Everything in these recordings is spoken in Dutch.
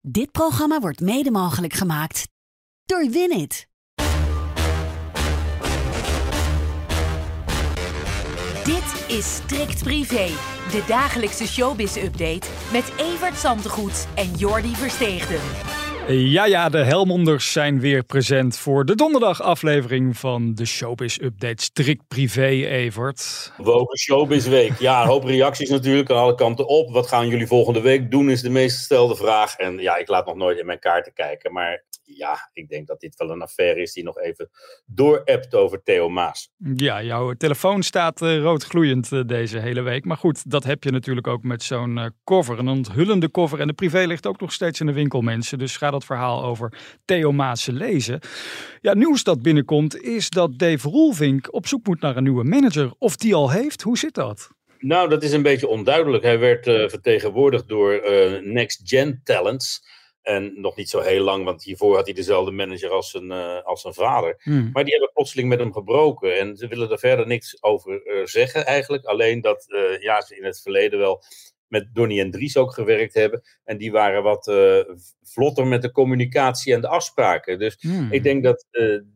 Dit programma wordt mede mogelijk gemaakt door Winit. Dit is Strikt Privé, de dagelijkse showbiz-update met Evert Zantegoed en Jordi Versteegden. Ja, ja, de Helmonders zijn weer present voor de donderdag aflevering van de Showbiz Update Strikt Privé, Evert. Wogen Showbiz Week. Ja, een hoop reacties natuurlijk aan alle kanten op. Wat gaan jullie volgende week doen is de meest gestelde vraag. En ja, ik laat nog nooit in mijn kaarten kijken, maar ja, ik denk dat dit wel een affaire is die nog even door-appt over Theo Maas. Ja, jouw telefoon staat uh, roodgloeiend uh, deze hele week. Maar goed, dat heb je natuurlijk ook met zo'n uh, cover, een onthullende cover. En de privé ligt ook nog steeds in de winkel, mensen. Dus ga dat verhaal over Theo Maas lezen. Ja, nieuws dat binnenkomt is dat Dave Roelvink op zoek moet naar een nieuwe manager. Of die al heeft, hoe zit dat? Nou, dat is een beetje onduidelijk. Hij werd vertegenwoordigd door Next Gen Talents. En nog niet zo heel lang, want hiervoor had hij dezelfde manager als zijn, uh, als zijn vader. Hmm. Maar die hebben plotseling met hem gebroken. En ze willen er verder niks over uh, zeggen eigenlijk. Alleen dat uh, ja, ze in het verleden wel met Donnie en Dries ook gewerkt hebben. En die waren wat vlotter met de communicatie en de afspraken. Dus hmm. ik denk dat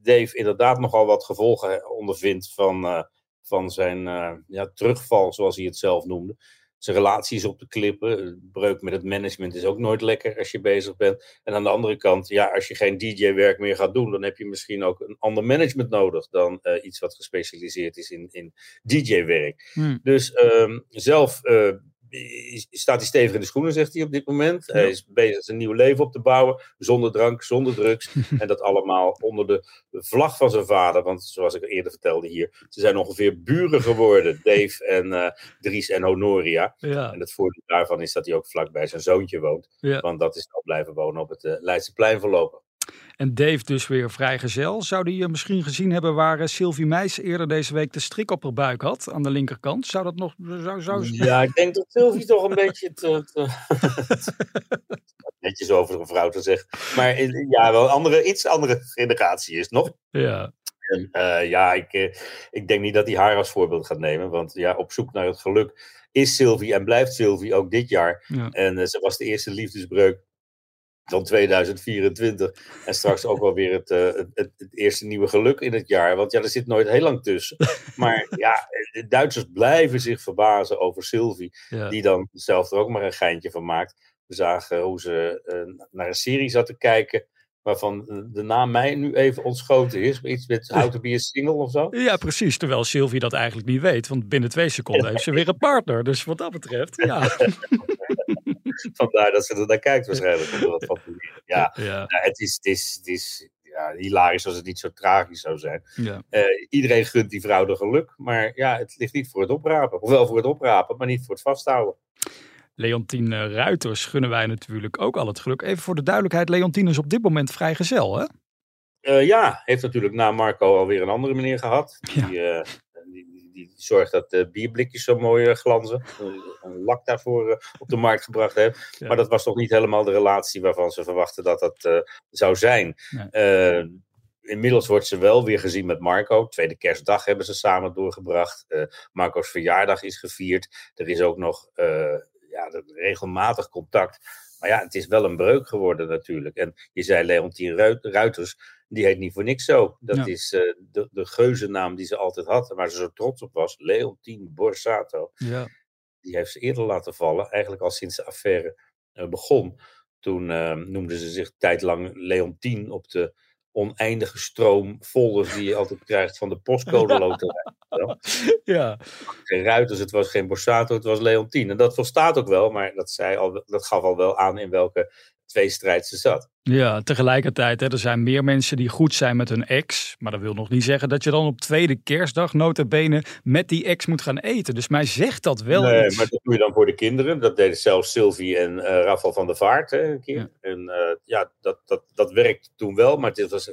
Dave inderdaad nogal wat gevolgen ondervindt van, van zijn ja, terugval, zoals hij het zelf noemde zijn relatie is op de klippen. Breuk met het management is ook nooit lekker als je bezig bent. En aan de andere kant, ja, als je geen DJ-werk meer gaat doen, dan heb je misschien ook een ander management nodig dan uh, iets wat gespecialiseerd is in, in DJ-werk. Hmm. Dus um, zelf uh, staat hij stevig in de schoenen, zegt hij op dit moment. Ja. Hij is bezig zijn nieuw leven op te bouwen, zonder drank, zonder drugs. en dat allemaal onder de vlag van zijn vader. Want zoals ik eerder vertelde hier, ze zijn ongeveer buren geworden, Dave en uh, Dries en Honoria. Ja. En het voordeel daarvan is dat hij ook vlakbij zijn zoontje woont. Ja. Want dat is al blijven wonen op het uh, Leidseplein voorlopig. En Dave dus weer vrijgezel. Zou die misschien gezien hebben waar uh, Sylvie Meijs eerder deze week de strik op haar buik had aan de linkerkant? Zou dat nog... Zou, zou... Ja, ik denk dat Sylvie toch een beetje te... te... netjes over een vrouw te zeggen. Maar ja, wel een andere, iets andere generatie is nog. Ja. En, uh, ja, ik, uh, ik denk niet dat hij haar als voorbeeld gaat nemen. Want ja, op zoek naar het geluk is Sylvie en blijft Sylvie ook dit jaar. Ja. En uh, ze was de eerste liefdesbreuk van 2024. En straks ook wel weer het, uh, het, het, het, eerste nieuwe geluk in het jaar. Want ja, er zit nooit heel lang tussen. Maar ja, de Duitsers blijven zich verbazen over Sylvie. Ja. Die dan zelf er ook maar een geintje van maakt. We zagen hoe ze uh, naar een serie zat te kijken. Waarvan de naam mij nu even ontschoten is. Iets met How to be a single of zo. Ja, precies. Terwijl Sylvie dat eigenlijk niet weet. Want binnen twee seconden heeft ze weer een partner. Dus wat dat betreft, ja. Vandaar dat ze er naar kijkt waarschijnlijk. Wat ja, ja. Nou, het is, het is, het is ja, hilarisch als het niet zo tragisch zou zijn. Ja. Uh, iedereen gunt die vrouw de geluk. Maar ja, het ligt niet voor het oprapen. Of wel voor het oprapen, maar niet voor het vasthouden. Leontien Ruiters gunnen wij natuurlijk ook al het geluk. Even voor de duidelijkheid, Leontien is op dit moment vrijgezel, hè? Uh, ja, heeft natuurlijk na Marco alweer een andere meneer gehad. Ja. Die, uh, die, zorgt dat de bierblikjes zo mooi uh, glanzen. Een lak daarvoor op de markt gebracht heeft. Ja. Maar dat was toch niet helemaal de relatie waarvan ze verwachten dat dat zou zijn. Nee. Inmiddels wordt ze wel weer gezien met Marco. Tweede kerstdag hebben ze samen doorgebracht. Marco's verjaardag is gevierd. Er is ook nog ja, regelmatig contact. Maar ja, het is wel een breuk geworden natuurlijk. En je zei Leontien Ruiters, die heet niet voor niks zo. Dat Ja. is uh, de, de geuzennaam die ze altijd had en waar ze zo trots op was. Leontien Borsato. Ja. Die heeft ze eerder laten vallen, eigenlijk al sinds de affaire uh, begon. Toen uh, noemden ze zich tijdlang Leontien op de oneindige stroom folders die je altijd krijgt van de postcode loterij. ja. Geen Ruiters, het was geen Borsato, het was Leontien. En dat volstaat ook wel, maar dat, zei al, dat gaf al wel aan in welke tweestrijd ze zat. Ja, tegelijkertijd, hè, er zijn meer mensen die goed zijn met hun ex. Maar dat wil nog niet zeggen dat je dan op tweede kerstdag notabene met die ex moet gaan eten. Dus mij zegt dat wel nee, iets. maar dat doe je dan voor de kinderen. Dat deden zelfs Sylvie en uh, Rafael van der Vaart hè, een keer. Ja. En uh, ja, dat, dat, dat werkte toen wel, maar dit was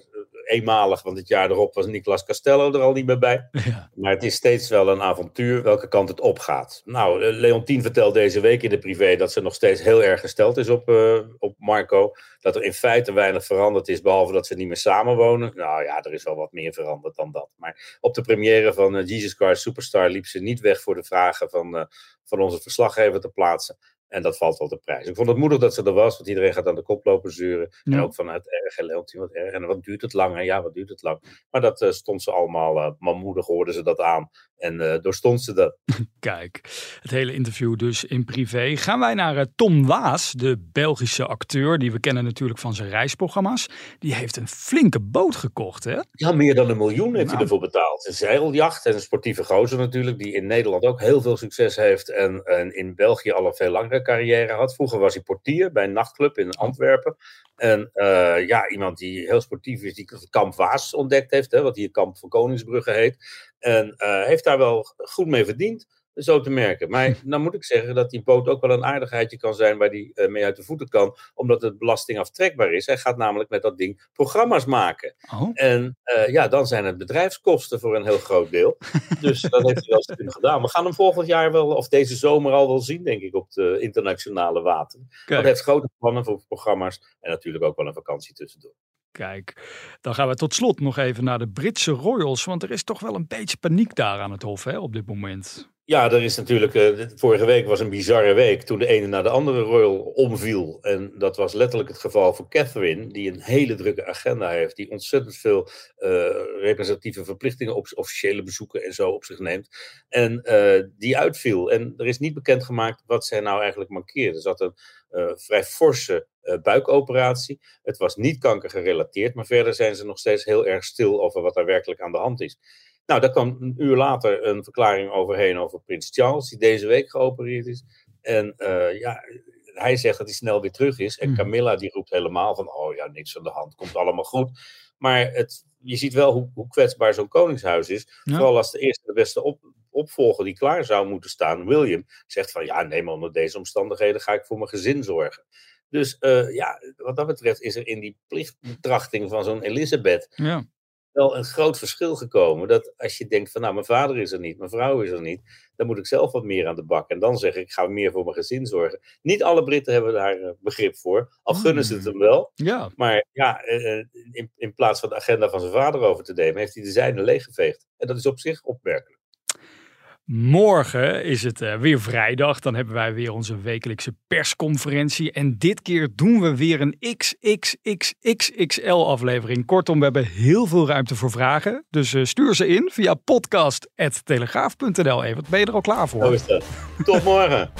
eenmalig. Want het jaar erop was Nicolas Castello er al niet meer bij. Ja. Maar het is steeds wel een avontuur welke kant het opgaat. Nou, uh, Leontien vertelt deze week in de privé dat ze nog steeds heel erg gesteld is op, uh, op Marco. Dat er in feite weinig veranderd is, behalve dat ze niet meer samenwonen. Nou ja, er is wel wat meer veranderd dan dat. Maar op de première van uh, Jesus Christ Superstar liep ze niet weg voor de vragen van, uh, van onze verslaggever te plaatsen. En dat valt wel te prijs. Ik vond het moedig dat ze er was, want iedereen gaat aan de kop lopen zuren. Ja. En ook vanuit erg en loopt wat erg. En wat duurt het lang? En ja, wat duurt het lang? Maar dat eh, stond ze allemaal, uh, manmoedig hoorden ze dat aan. En uh, doorstond ze dat. Kijk, het hele interview dus in privé. Gaan wij naar Tom Waas, de Belgische acteur, die we kennen natuurlijk van zijn reisprogramma's. Die heeft een flinke boot gekocht, hè? Ja, meer dan een miljoen heeft Nou. hij ervoor betaald. Een zeiljacht en een sportieve gozer natuurlijk, die in Nederland ook heel veel succes heeft. En, en in België al een veel langere carrière had. Vroeger was hij portier bij een nachtclub in Antwerpen. En uh, ja, iemand die heel sportief is, die kamp Waas ontdekt heeft, hè, wat hier kamp van Koningsbrugge heet. En uh, heeft daar wel goed mee verdiend, zo te merken. Maar nou moet ik zeggen dat die boot ook wel een aardigheidje kan zijn waar die uh, mee uit de voeten kan, omdat het belastingaftrekbaar is. Hij gaat namelijk met dat ding programma's maken. Oh. En uh, ja, dan zijn het bedrijfskosten voor een heel groot deel. dus dat heeft hij wel slim gedaan. We gaan hem volgend jaar wel, of deze zomer al wel zien, denk ik, op de internationale wateren. Want hij heeft grote plannen voor programma's en natuurlijk ook wel een vakantie tussendoor. Kijk, dan gaan we tot slot nog even naar de Britse Royals. Want er is toch wel een beetje paniek daar aan het Hof hè, op dit moment. Ja, er is natuurlijk. Uh, vorige week was een bizarre week toen de ene naar de andere Royal omviel. En dat was letterlijk het geval voor Catherine, die een hele drukke agenda heeft. Die ontzettend veel uh, representatieve verplichtingen, op, officiële bezoeken en zo op zich neemt. En uh, die uitviel. En er is niet bekendgemaakt wat zij nou eigenlijk mankeerde. Er zat een vrij forse buikoperatie. Het was niet kankergerelateerd, maar verder zijn ze nog steeds heel erg stil over wat er werkelijk aan de hand is. Nou, daar kwam een uur later een verklaring overheen over Prins Charles, die deze week geopereerd is. En uh, ja, hij zegt dat hij snel weer terug is. En Camilla die roept helemaal van, oh ja, niks aan de hand, komt allemaal goed. Maar het, je ziet wel hoe, hoe kwetsbaar zo'n koningshuis is. Ja. Vooral als de eerste de beste op, opvolger die klaar zou moeten staan, William, zegt van, ja, nee, maar onder deze omstandigheden ga ik voor mijn gezin zorgen. Dus uh, ja, wat dat betreft is er in die plichtbetrachting van zo'n Elisabeth ja. Wel een groot verschil gekomen. Dat als je denkt van nou, mijn vader is er niet, mijn vrouw is er niet, dan moet ik zelf wat meer aan de bak. En dan zeg ik, ik ga meer voor mijn gezin zorgen. Niet alle Britten hebben daar uh, begrip voor, al gunnen ze het hem wel. Ja. Maar ja, uh, in, in plaats van de agenda van zijn vader over te nemen, heeft hij de zijne leeggeveegd. En dat is op zich opmerkelijk. Morgen is het uh, weer vrijdag. Dan hebben wij weer onze wekelijkse persconferentie. En dit keer doen we weer een XXXXXL aflevering. Kortom, we hebben heel veel ruimte voor vragen. Dus uh, stuur ze in via podcast.telegraaf.nl. Even, ben je er al klaar voor? Zo is dat. Tot morgen.